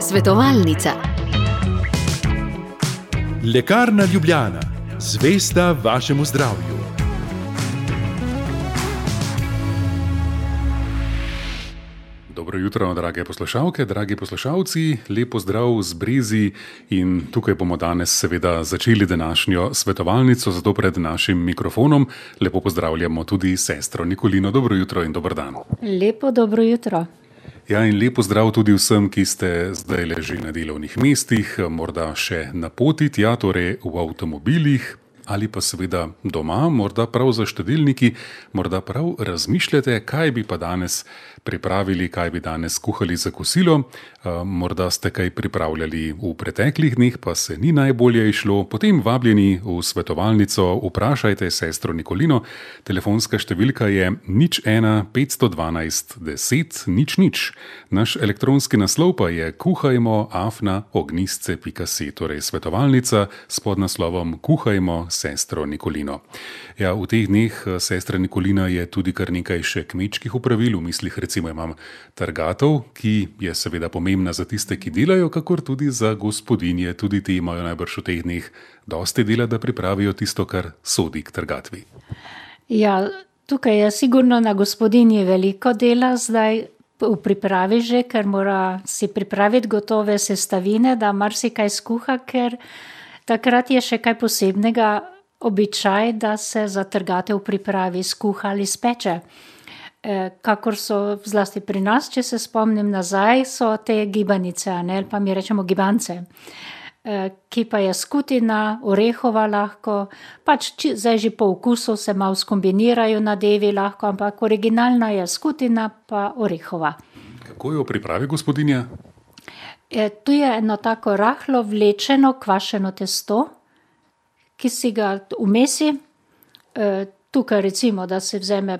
Svetovalnica. Lekarna Ljubljana, zvesta vašemu zdravju. Dobro jutro, drage poslušalke, dragi poslušalci, lepo zdrav z Brezi in tukaj bomo danes seveda začeli današnjo svetovalnico, zato pred našim mikrofonom lepo pozdravljamo tudi sestro Nikolino. Dobro jutro in dober dan. Lepo dobro jutro. Ja, in lepo zdrav tudi vsem, ki ste zdaj leži na delovnih mestih, morda še na poti, ja, torej v avtomobilih. Ali pa seveda doma, morda prav za štedilniki, morda prav razmišljate, kaj bi pa danes pripravili, kaj bi danes kuhali za kosilo. Morda ste kaj pripravljali v preteklih dneh, pa se ni najbolje išlo. Potem vabljeni v svetovalnico, vprašajte sestro Nikolino. Telefonska številka je nič 1 512 10 nič nič. Naš elektronski naslov pa je kuhajmo afna ognistce.si, torej svetovalnica s podnaslovom Kuhajmo sestro Nikolino. Ja, v teh dneh sestra Nikolina je tudi kar nekaj še kmečkih upravil, v mislih recimo imam trgatov, ki je seveda pomembna za tiste, ki delajo, kakor tudi za gospodinje, tudi ti imajo najbrž v teh dneh dosti dela, da pripravijo tisto, kar sodi k trgatvi. Ja, tukaj je sigurno na gospodinji veliko dela zdaj. V pripravi že, ker mora si pripraviti gotove sestavine, da marsikaj skuha, ker takrat je še kaj posebnega običaj, da se za trgatev pripravi skuha ali speče. kakor so zlasti pri nas, če se spomnim nazaj, so te gibanice, ne, ali pa mi rečemo gibance. ki pa je skutina, orehova lahko, pač zdaj že po okusu se malo skombinirajo nadevi lahko, ampak originalna je skutina pa orehova. Kako jo pripravi gospodinja? to je eno tako rahlo vlečeno kvašeno testo, ki si ga vmesi, tukaj recimo, da se vzame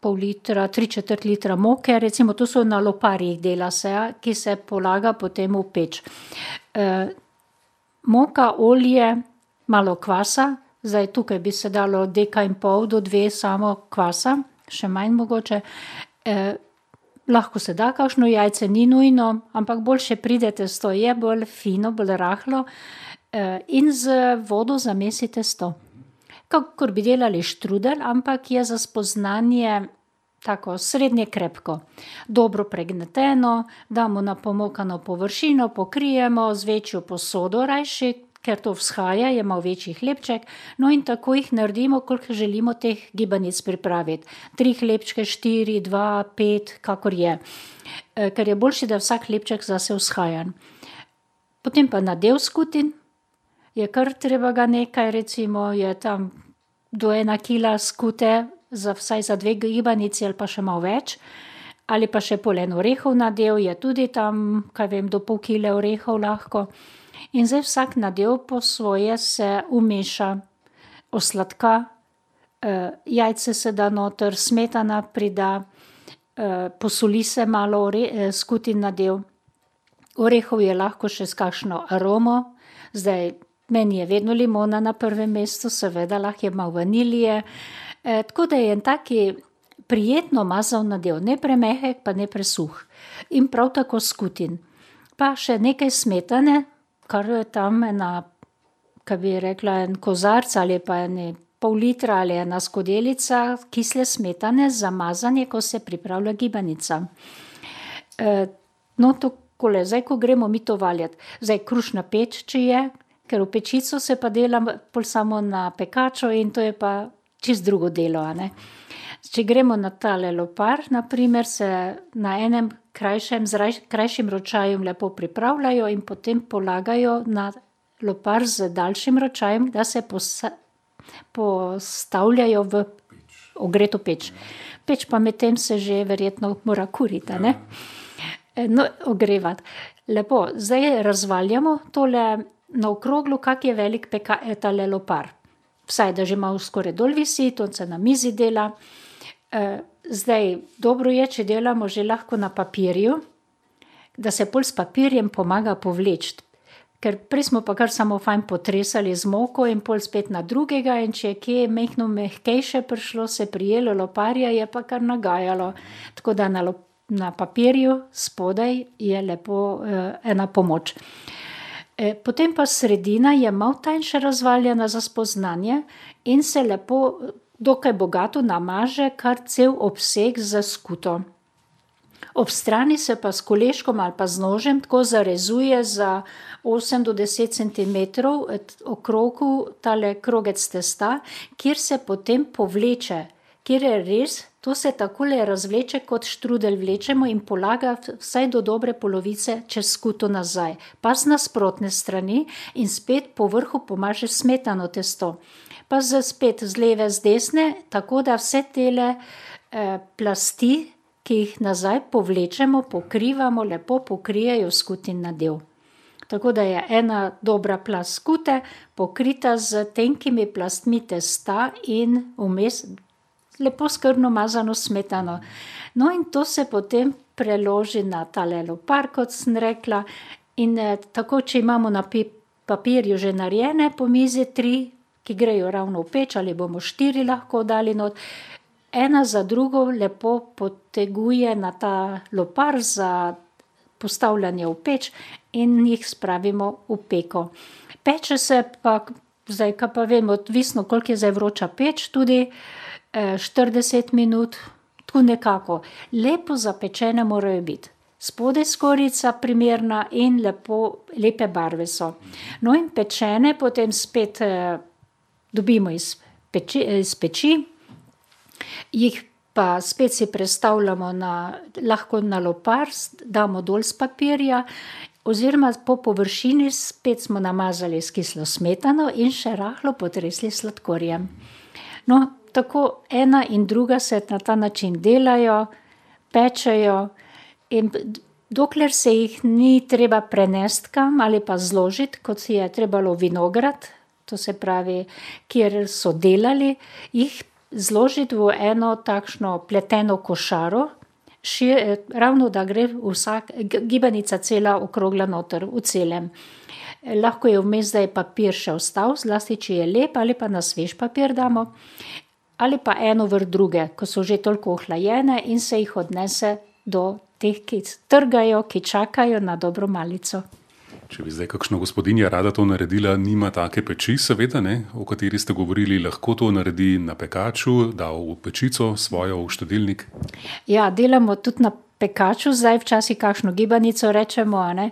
pol litra, tri četrt litra moke, recimo to so na loparjih, dela se, ki se polaga potem v peč. moka, olje, malo kvasa, zdaj tukaj bi se dalo deka in pol do dve samo kvasa, še manj mogoče. lahko se da kakšno jajce, ni nujno, ampak boljše pride testo, je bolj fino, bolj rahlo. In z vodo zamesi testo. Kakor bi delali štrudelj, ampak je za spoznanje tako srednje krepko. Dobro pregneteno, damo na pomokano površino, pokrijemo z večjo posodo rajši, ker to vzhaja, je malo večji hlebček. No, in tako jih naredimo, koliko želimo teh gibanic pripraviti. Tri hlebčke, štiri, dva, pet, kakor je. ker je boljše, da je vsak hlebček zase vzhajan. Potem pa nadev skutin. Je kar treba ga nekaj, recimo je tam do ena kila skute za vsaj za dve gibanici ali pa še malo več. Ali pa še pol en orehov nadev je tudi tam, kaj vem, do pol kile orehov lahko. In zdaj vsak nadev po svoje se vmeša. Osladka, jajce se da noter, smetana prida, posoli se malo skutin nadev. Orehov je lahko še s kakšno aromo, zdaj meni je vedno limona na prvem mestu, seveda, lahko je malo vanilije. tako da je en tak prijetno mazav nadev, ne premehek pa ne presuh. In prav tako skutin. Pa še nekaj smetane, kar tam ena, ka bi rekla, en kozarec ali pa ene pol litra ali ena skodelica kisle smetane za mazanje, ko se pripravlja gibanica. no, takole, zdaj ko gremo mi to valjat. Zdaj krušna peč, če je, ker v pečico se pa dela pol samo na pekaču in to je pa čisto drugo delo, a ne. Če gremo na tale lopar, na primer, se na enem krajšem, krajšim ročajem lepo pripravljajo in potem polagajo na lopar z daljšim ročajem, da se postavljajo v ogreto peč. Peč pa medtem se že verjetno mora kuriti, a ne. no, ogrevati. Lepo, zdaj razvaljamo tole na okroglo, kak je velik tale lopar. Vsaj, da že malo skoraj dol visi, to se na mizi dela. zdaj, dobro je, če delamo že lahko na papirju, da se pol s papirjem pomaga povleči. Ker prej smo pa kar samo fajn potresali z moko in pol spet na drugega, in če je kje majhno mehkejše prišlo, se prijelo loparja, je pa kar nagajalo. Tako da na na papirju, spodaj je lepo eh, ena pomoč. Eh, potem pa sredina je malo tanjše razvaljena za spoznanje in se lepo, dokaj bogato namaže, kar cel obseg za skuto. Ob strani se pa s koleškom ali pa z nožem tako zarezuje za 8 do 10 cm okrogu tale krogec testa, kjer se potem povleče, kjer je res, to se takole razvleče kot štrudel vlečemo in polaga vsaj do dobre polovice čez skuto nazaj. Pa z nasprotne strani in spet po vrhu pomaže smetano testo. Pa z spet z leve, z desne, tako da vse tele eh, plasti, ki jih nazaj povlečemo, pokrivamo, lepo pokrijejo skutin nadev. Tako da je ena dobra plast skute pokrita z tenkimi plastmi testa in vmes lepo skrbno mazano smetano. No, in to se potem preloži na tale lopar, kot sem rekla. In eh, tako, če imamo na papirju že narejene po mizi tri, ki grejo ravno v peč, ali bomo štiri lahko dali not, ena za drugo lepo poteguje na ta lopar za postavljanje v peč in jih spravimo v peko. Peče se pa, zdaj pa vemo, odvisno, koliko je zdaj vroča peč, tudi 40 minut, tu nekako. Lepo zapečene morajo biti. Spodaj skorica primerna in lepo, lepe barve so. No in pečene potem spet eh, dobimo iz peči, iz peči, jih pa spet si predstavljamo na, lahko na lopar, damo dol z papirja, oziroma po površini spet smo namazali s kislo smetano in še rahlo potresli sladkorjem. No, tako ena in druga se na ta način delajo, pečejo, in dokler se jih ni treba prenesti kam ali pa zložiti, kot si je trebalo vinograd, to se pravi, kjer so delali, jih zložiti v eno takšno pleteno košaro, šir, ravno da gre vsak, gibanica cela okrogla noter v celem. Lahko je vmes, da je papir še ostal, zlasti če je lep ali pa na svež papir damo ali pa eno vrh druge, ko so že toliko ohlajene in se jih odnese do teh, ki trgajo, ki čakajo na dobro malico. Če bi zdaj kakšno gospodinja rada to naredila, nima take peči, seveda, ne, o kateri ste govorili, lahko to naredi na pekaču, da v pečico svojo v štedilnik. Ja, delamo tudi na pekaču, zdaj včasih kakšno gibanico rečemo, ne,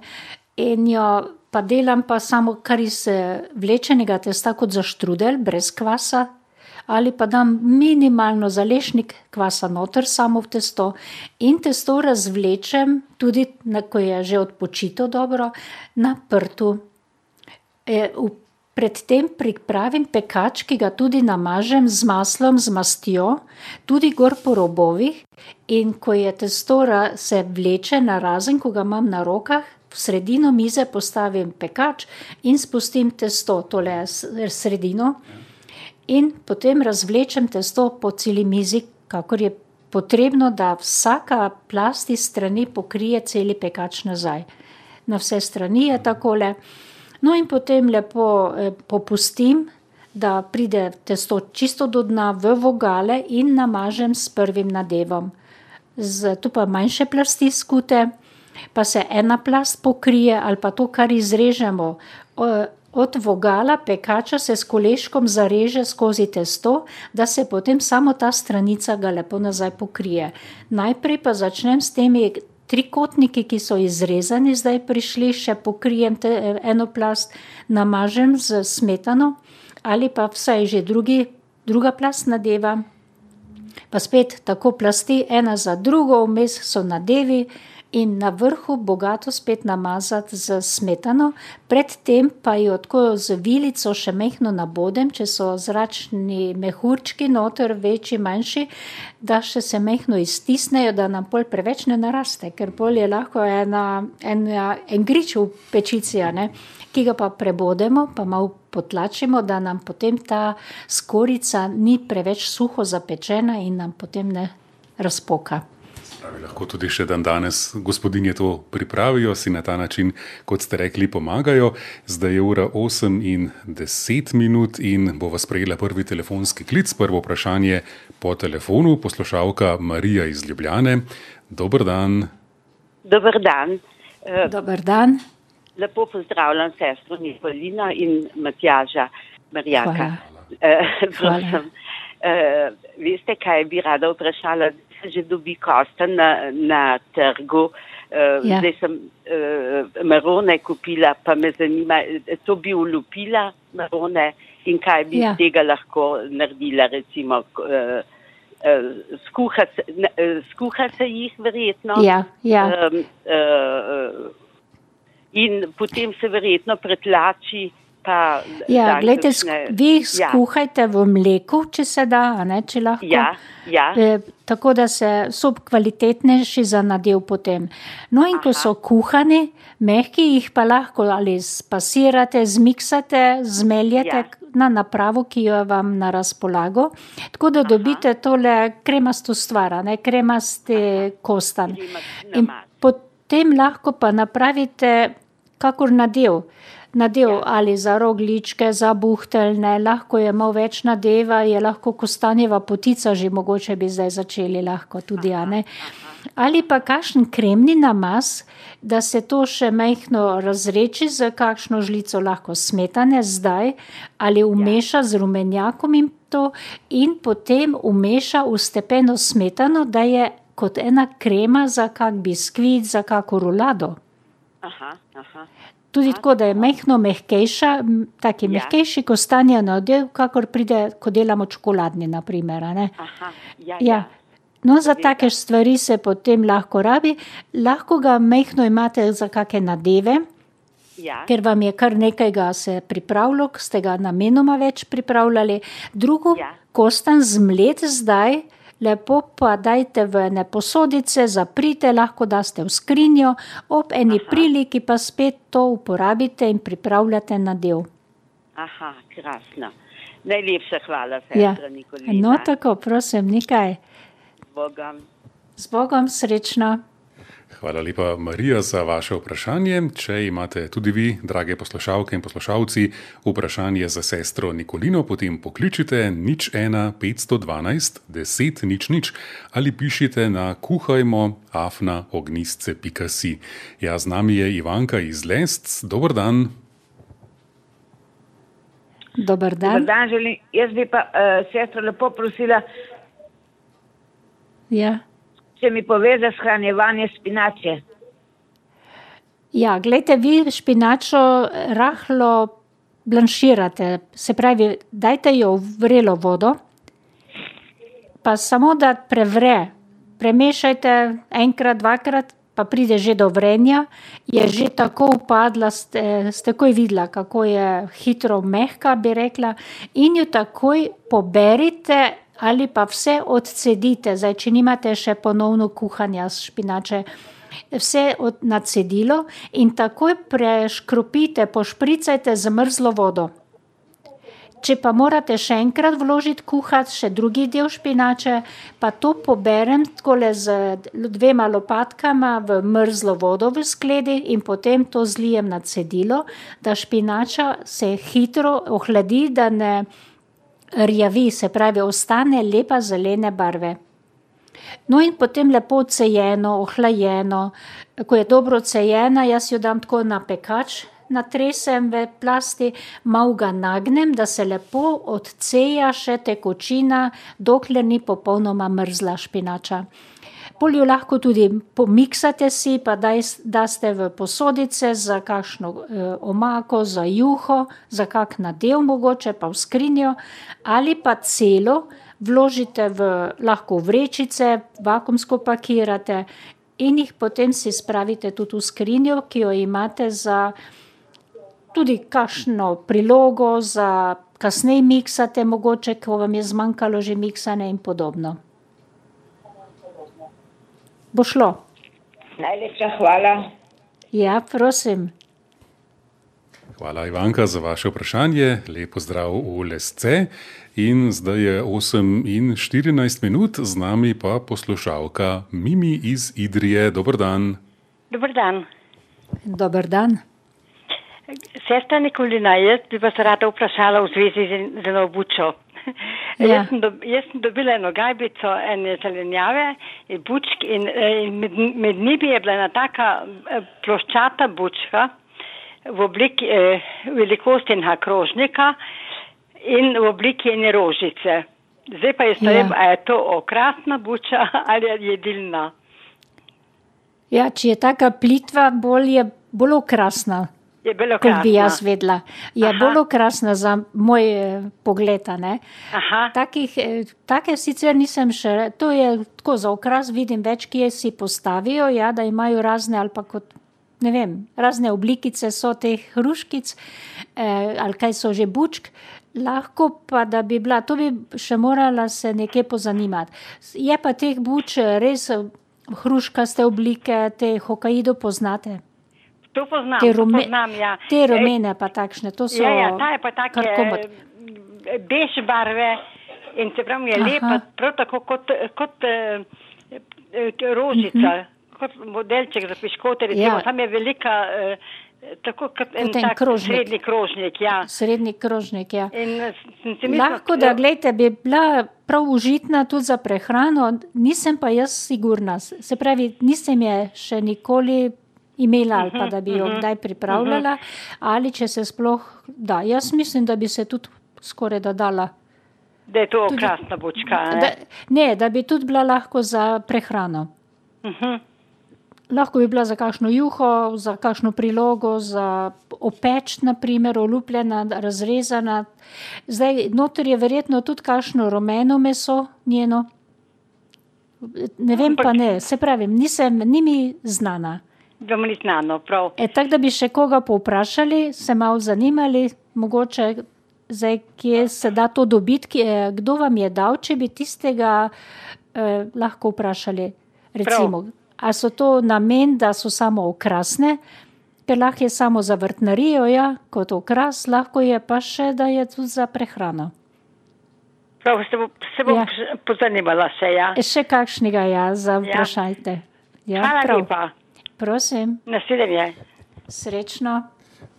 in jo pa delam pa samo kar iz eh, vlečenega testa kot za štrudel, brez kvasa, ali pa dam minimalno zalešnik kvasa noter, samo v testo in testo razvlečem, tudi ko je že odpočito dobro, na prtu. E, predtem pripravim pekač, ki ga tudi namažem z maslom, z mastjo, tudi gor po robovih. In ko je testo se vleče na razen, ko ga imam na rokah, v sredino mize postavim pekač in spustim testo, tole sredino. Ja in potem razvlečem testo po celi mizi, kakor je potrebno, da vsaka plast iz strani pokrije celi pekač nazaj. Na vse strani je takole. No, in potem lepo eh, popustim, da pride testo čisto do dna v vogale in namažem s prvim nadevom. Z, tu pa manjše plasti skute, pa se ena plast pokrije ali pa to, kar izrežemo. Od vogala pekača se s koleškom zareže skozi testo, da se potem samo ta stranica ga lepo nazaj pokrije. Najprej pa začnem s temi trikotniki, ki so izrezani, zdaj prišli, še pokrijem te, eno plast, namažem z smetano ali pa vsaj že drugi, druga plast nadeva. Pa spet tako plasti, ena za drugo, vmes so nadevi in na vrhu bogato spet namazati z smetano, predtem pa jo tako z vilico še mehko nabodem, če so zračni mehurčki, noter večji, manjši, da še se mehko iztisnejo, da nam pol preveč ne naraste, ker pol je lahko ena, ena, en grič v pečici, ki ga pa prebodemo, pa malo potlačimo, da nam potem ta skorica ni preveč suho zapečena in nam potem ne razpoka. Pravi, lahko tudi še dan danes gospodinje to pripravijo, si na ta način, kot ste rekli, pomagajo. Zdaj je ura 8 in 10 minut in bo vas prejela prvi telefonski klic. Prvo vprašanje po telefonu, poslušalka Marija iz Ljubljane. Dober dan. Dober dan. Uh, Dober dan. Lepo pozdravljam sestro Nikolina in Matjaža Marjaka. Hvala. Uh, uh, veste, kaj bi rada vprašala? Se že dobi kosten na, na trgu. Uh, ja. Zdaj sem uh, marone kupila, pa me zanima, to bi ulupila marone in kaj bi ja. tega lahko naredila, recimo. Uh, skuha, skuha se jih verjetno. Ja, ja. Um, uh, in potem se verjetno pretlači. Pa, ja, gledajte, vi ja. skuhajte v mleku, če se da, ne, če lahko. Ja, ja. E, tako da se so kvalitetnejši za nadev potem. No in Aha. ko so kuhani, mehki jih pa lahko ali spasirate, zmiksate, zmeljete. Ja na napravo, ki jo vam na razpolago, tako da Aha. dobite tole kremasto stvar, ne kremaste kostan. In potem lahko pa napravite kakor nadev. Nadev ja. ali za rogličke, za buhteljne, lahko je malo več nadeva, je lahko kostanjeva potica, že mogoče bi zdaj začeli lahko tudi, a ne. Aha ali pa kakšen kremni namaz, da se to še mehko razreči z kakšno žlico lahko smetane zdaj ali umeša z rumenjakom in to in potem umeša v stepeno smetano, da je kot ena krema za kak biskvit, za kako rulado. Aha, aha. Tudi tako, da je mehko, mehkejša, taki ja. mehkejši, ko stanje na odel, kakor pride, ko delamo čokoladni, naprimer. Aha, ja, ja. ja. No, za take stvari se potem lahko rabi, lahko ga mehko imate za kakšne nadeve, ja. ker vam je kar nekaj se pripravilo, ste ga namenoma več pripravljali. Drugo, ja. kostan zmlet zdaj, lepo pa dajte v ne posodice, zaprite, lahko daste v skrinjo, ob eni Aha. priliki pa spet to uporabite in pripravljate nadev. Aha, krasno. Najlepša hvala, sestra ja. Nikolina. No, tako, prosim, nekaj. Bogom. Z Bogom srečno. Hvala lepa, Marija, za vaše vprašanje. Če imate tudi vi, drage poslušalke in poslušalci, vprašanje za sestro Nikolino, potem pokličite nič 1 512 10 nič nič ali pišite na kuhajmo afna ognistce.si. Ja, z nami je Ivanka iz Lest. Dobr dan. Dobar dan. Dobar dan Jaz bi pa uh, sestro lepo prosila, Ja. Če mi pove za shranjevanje spinače. Ja, gledajte, vi špinačo rahlo blanširate, se pravi, dajte jo v vrelo vodo, pa samo da prevre, premešajte enkrat, dvakrat, pa pride že do vrenja, je že tako upadla, ste, ste takoj videla, kako je hitro mehka, bi rekla, in jo takoj poberite ali pa vse odcedite, zdaj, če nimate še ponovno kuhanja špinače, vse od, na cedilo in takoj preškropite, pošpricajte z mrzlo vodo. Če pa morate še enkrat vložiti kuhati še drugi del špinače, pa to poberem takole z dvema lopatkama v mrzlo vodo v skledi in potem to zlijem na cedilo, da špinača se hitro ohladi, da ne rjavi, se pravi, ostane lepa zelene barve. No, in potem lepo cejeno, ohlajeno. Ko je dobro cejena, jaz jo dam tako na pekač, natresem v plasti, malo ga nagnem, da se lepo odceja še tekočina, dokler ni popolnoma mrzla špinača. Poljo lahko tudi pomiksate si, pa daste v posodice za kakšno eh, omako, za juho, za kak nadev mogoče, pa v skrinjo, ali pa celo vložite v lahko vrečice, vakumsko pakirate in jih potem si spravite tudi v skrinjo, ki jo imate za tudi kakšno prilogo, za kasneje miksate mogoče, ko vam je zmanjkalo že miksane in podobno bo šlo. Najlepša hvala. Ja, prosim. Hvala, Ivanka, za vaše vprašanje. Lepo zdrav v Lesce. In zdaj je 8 in 14 minut, z nami pa poslušalka Mimi iz Idrije. Dobr dan. Dobr dan. Dobr dan. Sestra Nikolina, jaz bi vas rada vprašala v zvezi z eno bučo. Ja. Jaz, sem do, jaz sem dobila eno gajbico, ene zelenjave bučk in, in med, med njimi je bila ena taka ploščata bučka v obliki eh, velikosti enega krožnika in v obliki ene rožice. Zdaj pa je stojem, ja. je to okrasna buča ali je jedilna. Ja, če je taka plitva, bolj je bolj okrasna. Je bilo krasno. Kot bi jaz vedela. Je Aha. bolj krasno za moj eh, pogled. Takih, eh, take sicer nisem še, to je tako za okras, vidim več, kje si postavijo, ja, da imajo razne ali pa kot. Ne vem, razne oblikice so teh hruškic, eh, ali kaj so že bučk, lahko pa da bi bila, to bi še morala se nekaj pozanimati. Je pa teh buč res hruškaste oblike, te hokaido poznate? To poznam, te, rume, poznam, ja. te rumene pa takšne, to so. Ja, ja, ta je pa take eh, bež barve in se pravi, je Aha. lepa, prav tako kot, kot uh, rožica, uh mhm. -huh. kot modelček za piškote, ja. tam je velika. Uh, Tako kot en, en krožnik. srednji krožnik. Ja. Srednji krožnik ja. In, mislim, Lahko, da gledajte, bi bila prav užitna tudi za prehrano, nisem pa jaz sigurna. Se pravi, nisem je še nikoli imela ali pa mhm, da bi jo mhm, kdaj pripravljala, mhm. ali če se sploh da. Jaz mislim, da bi se tudi skoraj da dala. Da je to krasna bočka. Ne? Da, ne, da bi tudi bila lahko za prehrano. Uh -huh. Lahko bi bila za kakšno juho, za kakšno prilogo, za opeč, naprimer, olupljena, razrezana. Zdaj, noter je verjetno tudi kakšno rumeno meso njeno. Ne vem pa ne, se pravi, nisem, ni mi znana da mu ni znano. E, tako da bi še koga povprašali, se malo zanimali, mogoče zdaj, kje se da to dobiti, kdo vam je dal, če bi tistega eh, lahko vprašali. Recimo, a so to namen, da so samo okrasne, ker lahko je samo za vrtnarijo, ja, kot okras, lahko je pa še, da je tudi za prehrano. Prav, se bom, se bom ja. pozanimala še, ja. E, še kakšnega, ja, za ja. vprašajte. Ja, Hvala prav. lepa. Prosim. Naslednje. Srečno.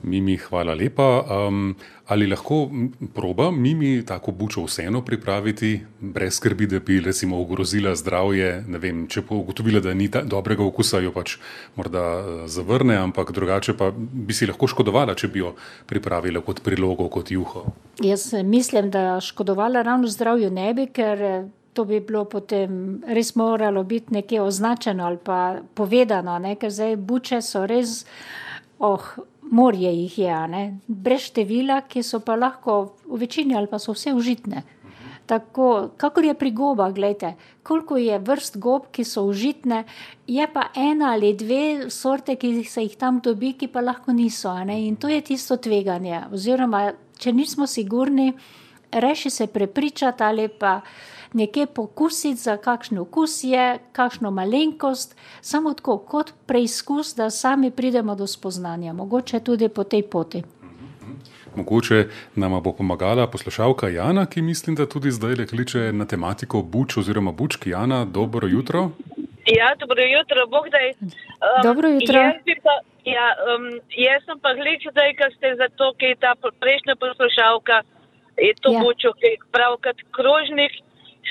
Mimi, hvala lepa. Um, ali lahko proba Mimi tako bučo vseeno pripraviti, brez skrbi, da bi recimo ogrozila zdravje? Vem, če bo ugotovila, da ni ta, dobrega okusa, jo pač morda uh, zavrne, ampak drugače pa bi si lahko škodovala, če bi jo pripravila kot prilogo, kot juho. Jaz mislim, da škodovala ravno zdravju ne bi, ker to bi bilo potem res moralo biti nekje označeno ali pa povedano, ne? ker zdaj buče so res, oh, morje jih je, ne? brez števila, ki so pa lahko v večini ali pa so vse užitne. Tako, kakor je pri gobah, gledajte, koliko je vrst gob, ki so užitne, je pa ena ali dve sorte, ki se jih tam dobi, ki pa lahko niso. In to je tisto tveganje. Oziroma, če nismo sigurni, reši se prepričati ali pa nekaj pokusiti, za kakšen okus je, kakšno malenkost, samo tako kot preizkus, da sami pridemo do spoznanja, mogoče tudi po tej poti. Mogoče nam bo pomagala poslušalka Jana, ki mislim, da tudi zdaj le kliče na tematiko Buč oziroma Bučki. Jana, dobro jutro. Ja, dobro jutro, Bogdaj. Um, dobro jutro. Jaz, pa, ja, um, jaz sem pa gledal, zdaj, ker ste za to, ki je ta prejšnja poslušalka, je to ja. Bučo, ki je pravkrat krožnik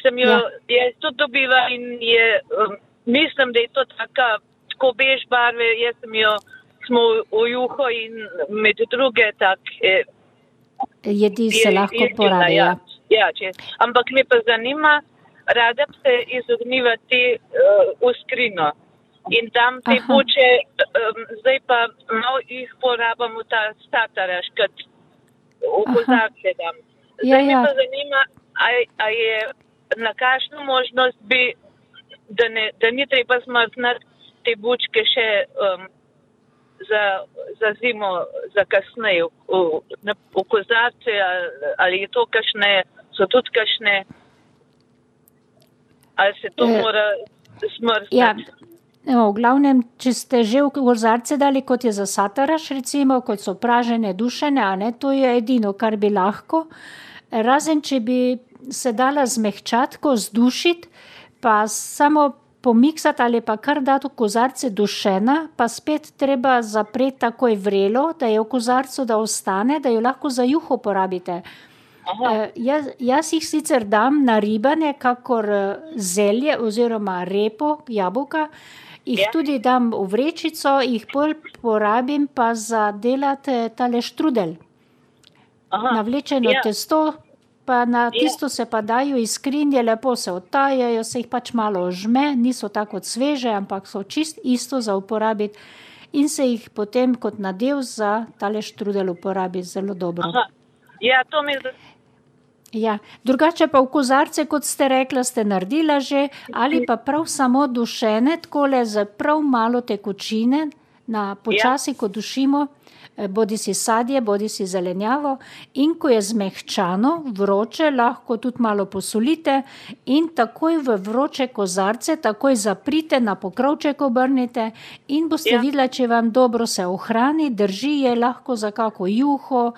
sem jo ja. tudi dobila in je, um, mislim, da je to taka, tako bež barve, jaz sem jo, smo v juho in med druge take. Jedi se lahko porabijo. Ja, ja, ja ampak me pa zanima, rada se izognila te uh, uskrino. In tam te poče, um, zdaj pa malo jih porabamo ta stataraš, kot v kozarce dam. Zdaj ja, ja. me pa zanima, a, a je na kakšno možnost bi, da, ne, da ni treba smrznati te bučke še um, za, za zimo, za kasneje v, v, v kozarce ali, ali je to kašne, so tudi kašne, ali se to e, mora smrznati. Ja. Evo, v glavnem, če ste že v kozarce dali, kot je za sataraš, recimo, kot so pražene dušene, ne, to je edino, kar bi lahko. Razen, če bi se dala zmehčati, ko zdušiti, pa samo pomiksati ali pa kar dati v kozarce dušena, pa spet treba zapreti takoj vrelo, da je v kozarcu, da ostane, da jo lahko za juho porabite. Uh, jaz, jaz jih sicer dam na ribane, kakor zelje oziroma repo, jabolka. Jih ja. tudi dam v vrečico, jih bolj porabim pa za delati tale štrudel. Aha. Navlečeno ja. testo, pa na ja. tisto se pa dajo iz skrinje, lepo se odtajajo, se jih pač malo žme, niso tako sveže, ampak so čist isto za uporabiti in se jih potem kot nadev za tale štrudel uporabi zelo dobro. Aha. Ja, to mi je. Ja, drugače pa v kozarce, kot ste rekla, ste naredila že, ali pa prav samo dušene, tako le za prav malo tekočine, na počasi, ja. ko dušimo, bodi si sadje, bodi si zelenjavo, in ko je zmehčano, vroče, lahko tudi malo posolite in takoj v vroče kozarce, takoj zaprite, na pokrovček obrnite in boste ja. videli, če vam dobro se ohrani, drži je lahko za kako juho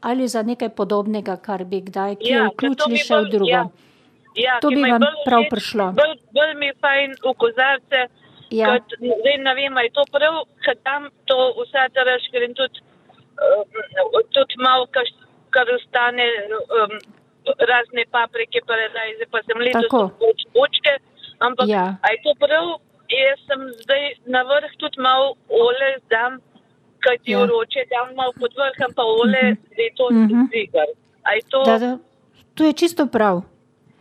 ali za nekaj podobnega, kar bi kdaj ja, vključili še v drugo. Ja. Ja, to bi vam prav prišlo. Bolj, bolj mi je fajn v kozarce, ja. kot zdaj ne vem, je to prav, ker tam to vse teraš, ker jim tudi, uh, tudi malo, kar, kar ostane, um, razne paprike, pa redaj, zdaj pa sem letos počke, ampak ja. je to prav, jaz sem zdaj na vrh tudi malo ole zdam kaj ti ja. uroče, da imamo pod vrhom pa ole, -huh. da je to uh -huh. zigar. To... Da, da. to je čisto prav.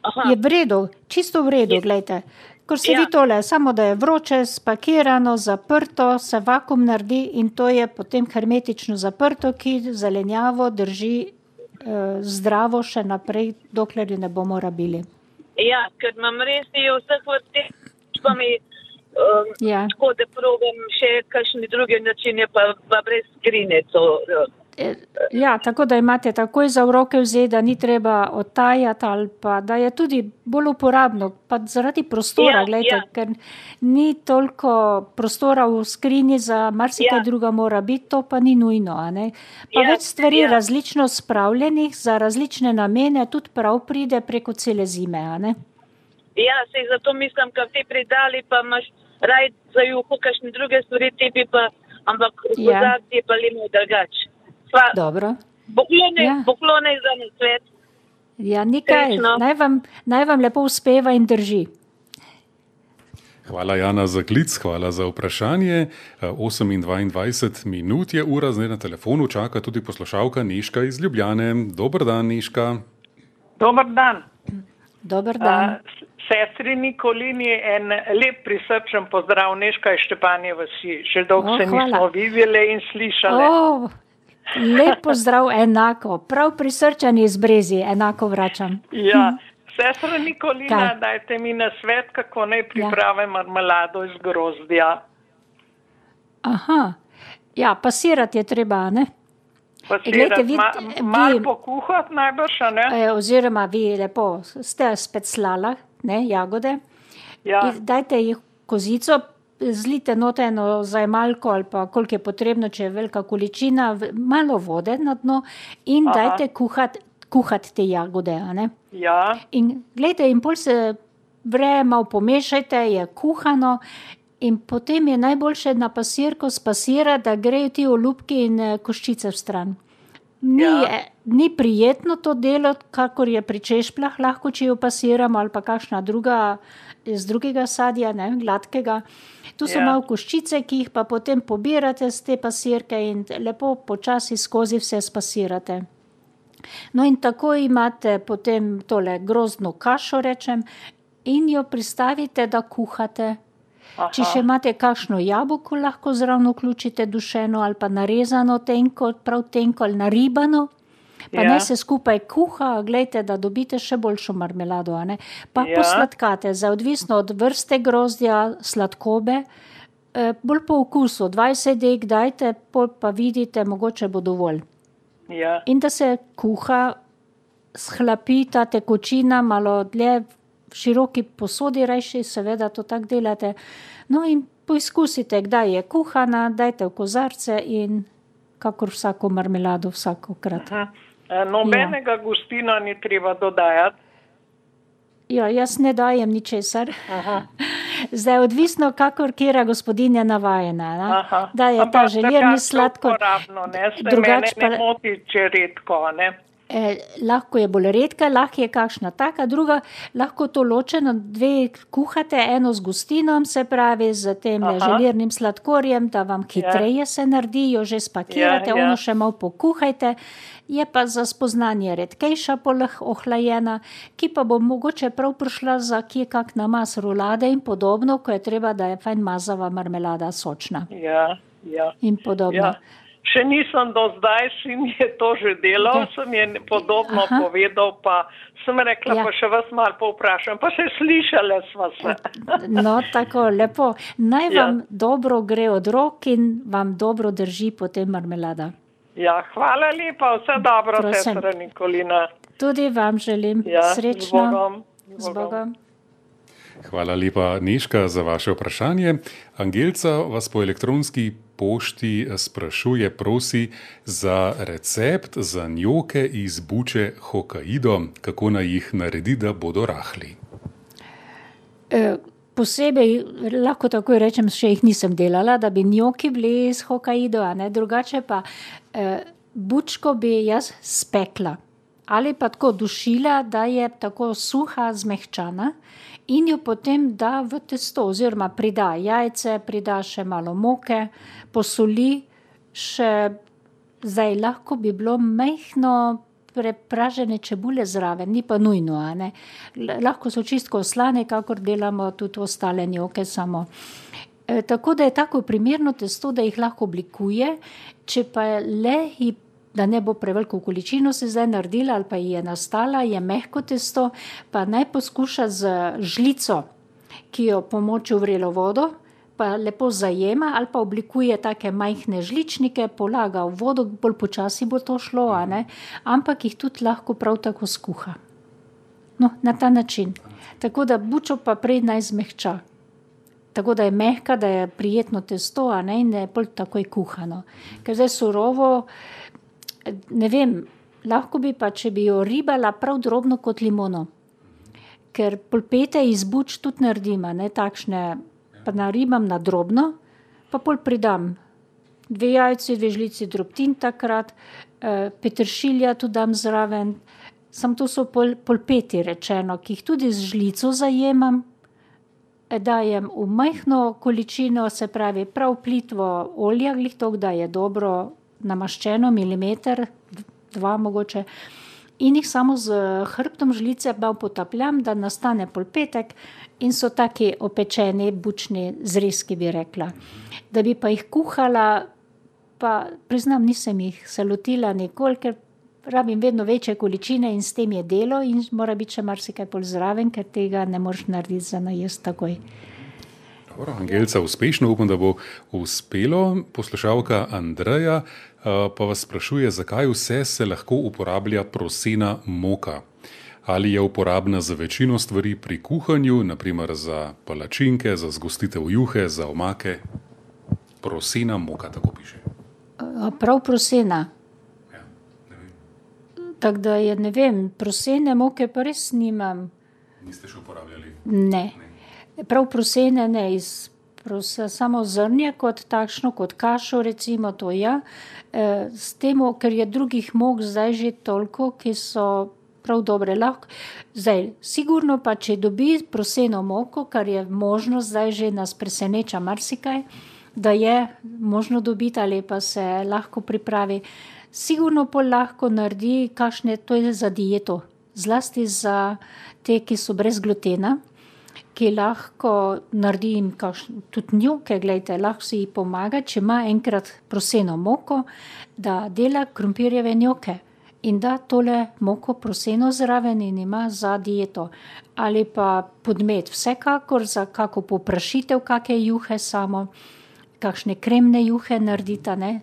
Aha. Je v redu, čisto v redu, gledajte. Ko se ja. vi tole, samo da je vroče, spakirano, zaprto, se vakum naredi in to je potem hermetično zaprto, ki zelenjavo drži eh, zdravo še naprej, dokler jo ne bomo rabili. Ja, ker imam res v vseh vrstih, pa mi Um, ja. Tako da probujem še kakšne druge načine, pa, pa brez skrine. To, e, ja, tako da imate takoj za roke vzeti, da ni treba odtajati, ali pa da je tudi bolj uporabno, pa zaradi prostora, ja, gledajte, ja. ker ni toliko prostora v skrini za marsikaj ja. druga mora biti, to pa ni nujno. Pa ja, več stvari ja. različno spravljenih za različne namene, tudi prav pride preko cele zime. Ja, se zato mislim, da ti pridali pa imaš raj za juho, kakšne druge stvari, ti bi pa, ampak ja. pa limo drugač. Dobro. Poklone, ja. poklone za nas svet. Ja, nikaj. Naj vam, naj vam lepo uspeva in drži. Hvala, Jana, za klic, hvala za vprašanje. 28 minut je ura, zdaj na telefonu čaka tudi poslušalka Niška iz Ljubljane. Dobr dan, Niška. Dobr dan. Dobr dan. Uh, sestri Nikolini en lep prisrčen pozdrav, Neška iz Štepanje vasi. Še dolgo oh, se nismo videli in slišali. Oh, lep pozdrav, enako, prav prisrčen iz Brezi, enako vračam. Ja. Sestra Nikolina, Kaj? dajte mi na svet, kako naj pripravim ja. marmelado iz grozdja. Aha, ja, pasirati je treba, ne? Glede, vi, ma, malo pokuhati najbrž, ne? E, oziroma, vi lepo ste spet slala, ne, jagode. Ja. Dajte jih kozico, zlite noteno zajmalko ali pa koliko je potrebno, če je velika količina, malo vode na dno in Aha. dajte kuhati kuhat te jagode. Ja. In gledajte, in pol se vre, malo pomešajte, je kuhano. In potem je najboljše na pasirko spasirati, da grejo ti olupki in eh, koščice v stran. Ni, ja. ni prijetno to delo, kakor je pri češplah, lahko če jo pasiramo ali pa kakšna druga iz drugega sadja, ne, gladkega. Tu so ja. malo koščice, ki jih pa potem pobirate z te pasirke in lepo počasi skozi vse spasirate. No in tako imate potem tole grozno kašo, rečem, in jo pristavite, da kuhate. Aha. Če še imate kakšno jabolko, lahko zraven vključite dušeno ali pa narezano tenko, prav tenko ali naribano. Pa ja. naj se skupaj kuha, gledajte, da dobite še boljšo marmelado. Pa ja. posladkate, za odvisno od vrste grozdja, sladkobe, eh, bolj po okusu, 20 dek dajte, pa vidite, mogoče bo dovolj. Ja. In da se kuha, shlapi ta tekočina malo dlje široki posodi, rejši, seveda, to tako delate. No, in poizkusite, kdaj je kuhana, dajte v kozarce in kakor vsako marmelado, vsakokrat. E, nobenega ja. gostina ni treba dodajati. Ja, jaz ne dajem ničesar. Zdaj, odvisno, kakor kera gospodinja navajena. Da je Ampak ta željerni sladko. Drugače pa ne moti, če redko, ne? Eh, lahko je bolj redka, lahko je kakšna taka, druga lahko to ločeno dve kuhate, eno z gustinom, se pravi z tem Aha. želirnim sladkorjem, da vam hitreje ja. se naredi, jo že spakirate, ja, ja. ono še malo pokuhajte. Je pa za spoznanje redkejša, polah ohlajena, ki pa bo mogoče prav prišla za kje kak namaz rulade in podobno, ko je treba, da je fajn mazava marmelada sočna. Ja, ja. In podobno. Ja. Še nisem do zdaj, sin je to že delal, okay. sem je podobno Aha. povedal, pa sem rekla, ja. pa še vas malo povprašam, pa še slišala sva se. No, tako lepo. Naj ja. vam dobro gre od rok in vam dobro drži potem marmelada. Ja, hvala lepa, vse dobro, sestra Nikolina. Tudi vam želim ja, srečno. Z Bogom. Z Bogom. Hvala lepa, Neška, za vaše vprašanje. Angelca vas po elektronski pošti sprašuje, prosi za recept za njoke iz buče Hokkaido, kako naj jih naredi, da bodo rahli. E, posebej, lahko tako rečem, še jih nisem delala, da bi njoki bili iz Hokkaido, a ne drugače pa e, bučko bi jaz spekla ali pa tako dušila, da je tako suha, zmehčana in jo potem da v testo, oziroma prida jajce, prida še malo moke, posoli, še zdaj lahko bi bilo mehko. Prepražene čebule zraven, ni pa nujno. Lahko so čisto slane, kakor delamo tudi ostale njoke. Samo. E, tako da je tako primerno testo, da jih lahko oblikuje, če pa le jih da ne bo preveliko količino se zdaj naredila ali pa je nastala, je mehko testo, pa naj poskuša z žlico, ki jo pomoči v vrelo vodo, pa lepo zajema ali pa oblikuje take majhne žličnike, polaga v vodo, bolj počasi bo to šlo, ampak jih tudi lahko prav tako skuha. No, na ta način. Tako da bučo pa prej naj zmehča. Tako da je mehka, da je prijetno testo, a ne in je bolj takoj kuhano. Ker zdaj surovo, ne vem, lahko bi pa, če bi jo ribala prav drobno kot limono. Ker polpete iz buč tudi naredim, ne takšne, pa naribam na drobno, pa pol pridam dve jajci, dve žlici drobtin takrat, eh, petršilja tudi dam zraven. Sam to so pol, polpeti rečeno, ki jih tudi z žlico zajemam. Eh, dajem v majhno količino, se pravi, prav plitvo olja, glih to, da je dobro namaščeno, milimeter, dva mogoče, in jih samo z hrbtom žlice bolj potapljam, da nastane polpetek in so taki opečeni, bučni zrezki, bi rekla. Da bi pa jih kuhala, pa priznam, nisem jih se lotila nikoli, ker rabim vedno večje količine in s tem je delo in mora biti še marsikaj pol zraven, ker tega ne moreš narediti za najest takoj. Dobro, Angelca, uspešno upam, da bo uspelo. Poslušalka Andreja eh, pa vas sprašuje, zakaj vse se lahko uporablja prosena moka. Ali je uporabna za večino stvari pri kuhanju, naprimer za palačinke, za zgostitev juhe, za omake? Prosena moka, tako piše. Prav prosena. Ja, tako da je ne vem, prosene moke pa res nimam. Niste še uporabljali? Ne. ne prav prosene, ne iz prosa, samo zrnje, kot takšno, kot kašo, recimo to ja. E, s tem, ker je drugih mok zdaj že toliko, ki so prav dobre lahko. Zdaj, sigurno pa, če dobi proseno moko, kar je možno, zdaj že nas preseneča marsikaj, da je možno dobiti ali pa se lahko pripravi. Sigurno pa lahko naredi, kakšne to je za dieto, zlasti za te, ki so brez glutena ki lahko naredim tudi njuke, gledajte, lahko si ji pomaga, če ima enkrat proseno moko, da dela krompirjeve njuke in da tole moko proseno zraven in ima za dieto. Ali pa podmet, vsekakor za kako poprašitev, kakšne juhe samo, kakšne kremne juhe naredita, ne.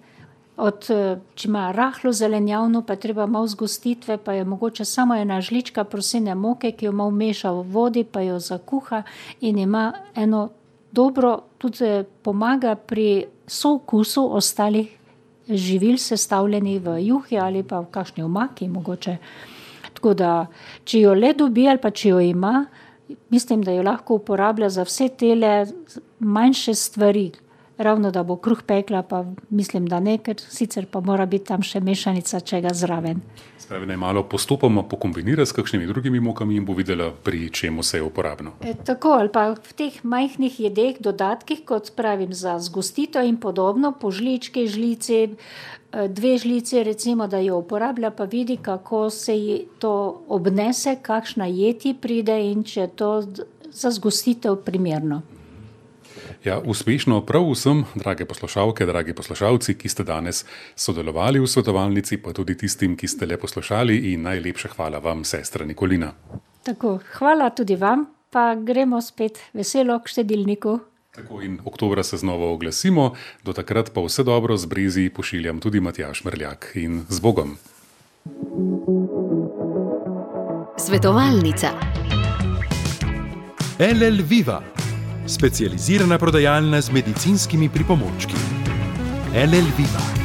Od, eh, če ima rahlo zelenjavno, pa treba malo zgostitve, pa je mogoče samo ena žlička prosene moke, ki jo malo meša v vodi, pa jo zakuha in ima eno dobro, tudi pomaga pri soukusu ostalih živil, sestavljenih v juhi ali pa v kakšni omaki. Mogoče. Tako da, če jo le dobi ali pa če jo ima, mislim, da jo lahko uporablja za vse te manjše stvari ravno da bo kruh pekla, pa mislim, da ne, ker sicer pa mora biti tam še mešanica čega zraven. Spravi naj malo postopoma pokombinira s kakšnimi drugimi mokami in bo videla, pri čemu se je uporabno. E, tako ali pa v teh majhnih jedeh, dodatkih, kot pravim, za zgostitev in podobno, po žlički, žlici, e, dve žlici, recimo, da jo uporablja, pa vidi, kako se ji to obnese, kakšna jeti pride in če je to za zgostitev primerno. Ja, uspešno prav vsem, drage poslušalke, dragi poslušalci, ki ste danes sodelovali v svetovalnici, pa tudi tistim, ki ste le poslušali in najlepša hvala vam, sestra Nikolina. Tako, hvala tudi vam, pa gremo spet veselo k štedilniku. Tako in oktobra se znova oglasimo, do takrat pa vse dobro z brezi pošiljam tudi Matjaš Mrljak in z Bogom. Svetovalnica. LL Viva specializirana prodajalna z medicinskimi pripomočki. LL Viva.